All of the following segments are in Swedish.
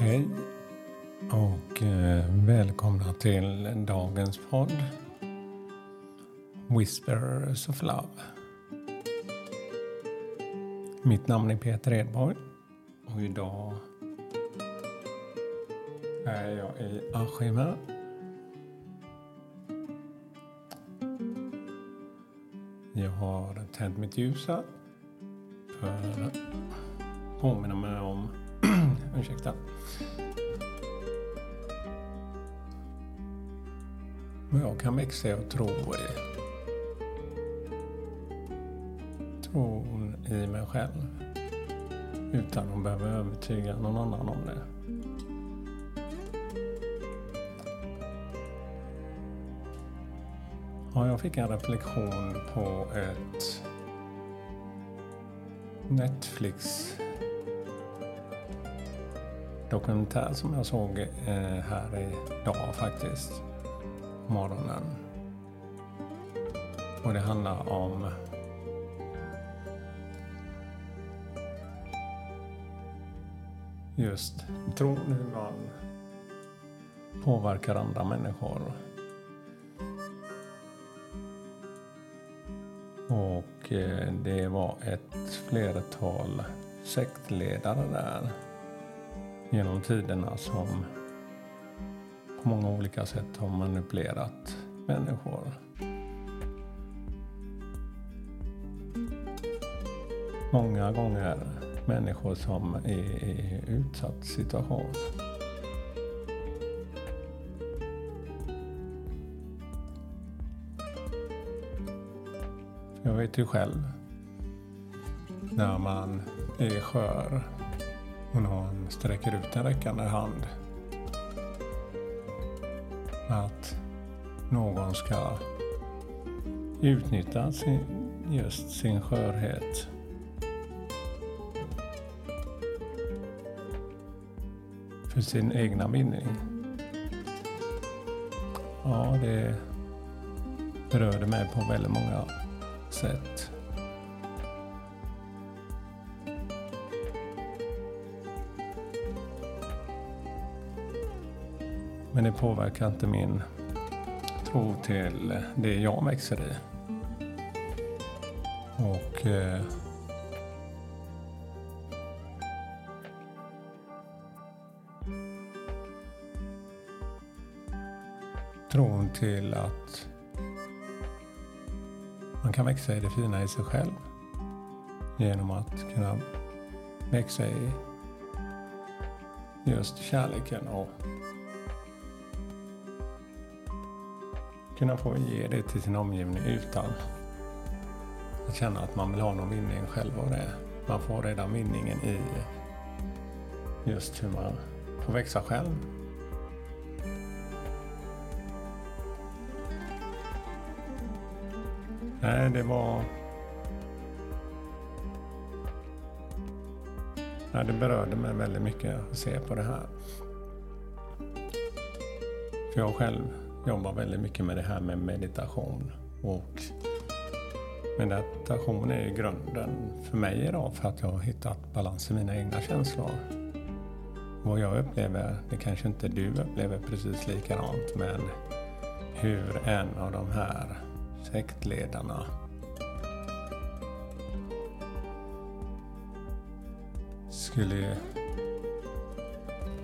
Hej och eh, välkomna till dagens podd Whispers of Love. Mitt namn är Peter Edborg och idag är jag i Askim Jag har tänt mitt ljus här för att påminna mig om ursäkta, vad jag kan växa och tro i. Tron i mig själv utan att behöva övertyga någon annan om det. Ja, jag fick en reflektion på ett Netflix dokumentär som jag såg eh, här idag faktiskt. Morgonen. Och det handlar om just tron hur man påverkar andra människor. Och eh, det var ett flertal sektledare där genom tiderna som på många olika sätt har manipulerat människor. Många gånger människor som är i utsatt situation. Jag vet ju själv när man är skör och någon sträcker ut en räckande hand. Att någon ska utnyttja sin, just sin skörhet. För sin egna vinning. Ja, det berörde mig på väldigt många sätt. Men det påverkar inte min tro till det jag växer i. Och eh, tron till att man kan växa i det fina i sig själv genom att kunna växa i just kärleken och kunna få ge det till sin omgivning utan att känna att man vill ha någon vinning själv av det. Man får redan vinningen i just hur man får växa själv. Nej, det var... Nej, det berörde mig väldigt mycket att se på det här. För jag själv jobbar väldigt mycket med det här med meditation. Och meditation är grunden för mig idag för att jag har hittat balans i mina egna känslor. Vad jag upplever, det kanske inte du upplever precis likadant, men hur en av de här sektledarna skulle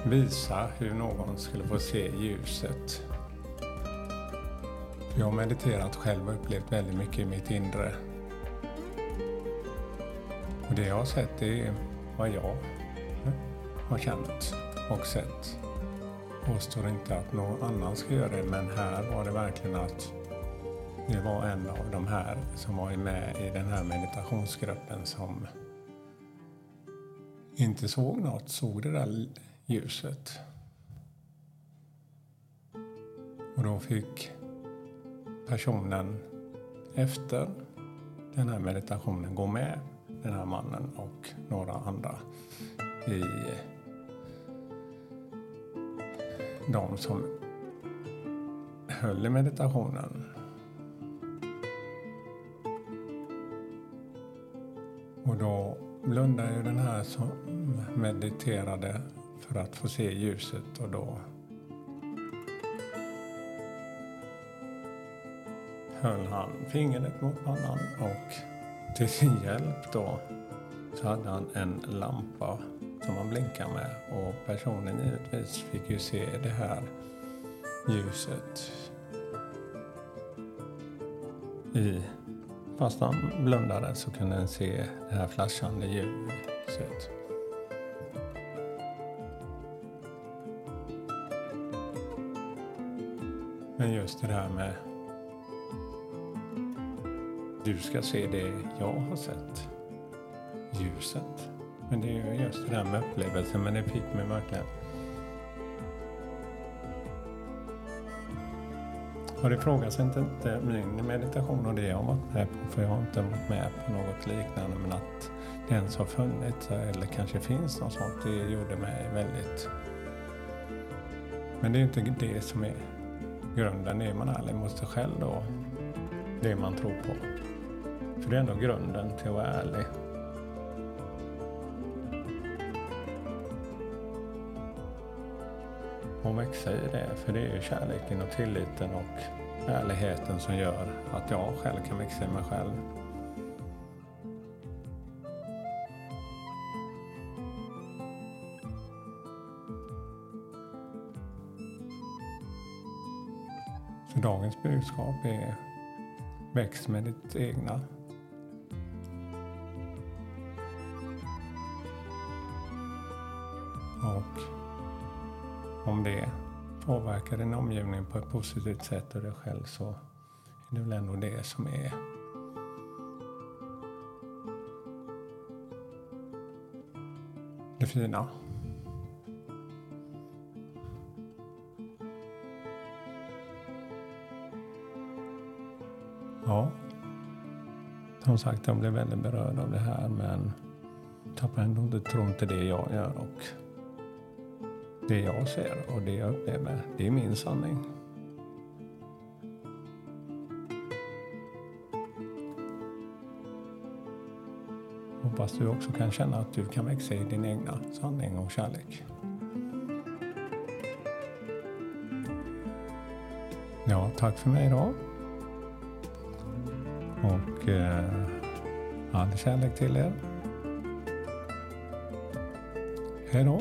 visa hur någon skulle få se ljuset jag har mediterat själv och upplevt väldigt mycket i mitt inre. Och det jag har sett är vad jag har känt och sett. Jag påstår inte att någon annan ska göra det, men här var det verkligen att det var en av de här som var med i den här meditationsgruppen som inte såg något, såg det där ljuset. Och då fick personen efter den här meditationen gå med den här mannen och några andra i de som höll i meditationen. Och då blundade ju den här som mediterade för för att få se ljuset och då höll han fingret mot pannan och till sin hjälp då så hade han en lampa som han blinkade med och personen givetvis fick ju se det här ljuset i Fast han blundade så kunde han se det här flashande ljuset. Men just det här med du ska se det jag har sett. Ljuset. Men det är just det där med upplevelsen. Men det fick mig verkligen har ifrågasatt inte min meditation och det jag har varit med på, för jag har inte varit med på något liknande, men att det ens har funnits eller kanske finns något sånt, det gjorde mig väldigt... Men det är inte det som är grunden, det är man ärlig mot sig själv då, det man tror på. För det är ändå grunden till att vara ärlig. och växa i det. För det är ju kärleken och tilliten och ärligheten som gör att jag själv kan växa i mig själv. Så dagens budskap är väx med ditt egna. Om det påverkar din omgivning på ett positivt sätt och dig själv så är det väl ändå det som är det fina. Ja, som sagt jag blev väldigt berörd av det här men tappar ändå inte tron till det jag gör och det jag ser och det jag upplever, det är min sanning. Hoppas du också kan känna att du kan växa i din egna sanning och kärlek. Ja, tack för mig idag. Och eh, all kärlek till er. Hej då.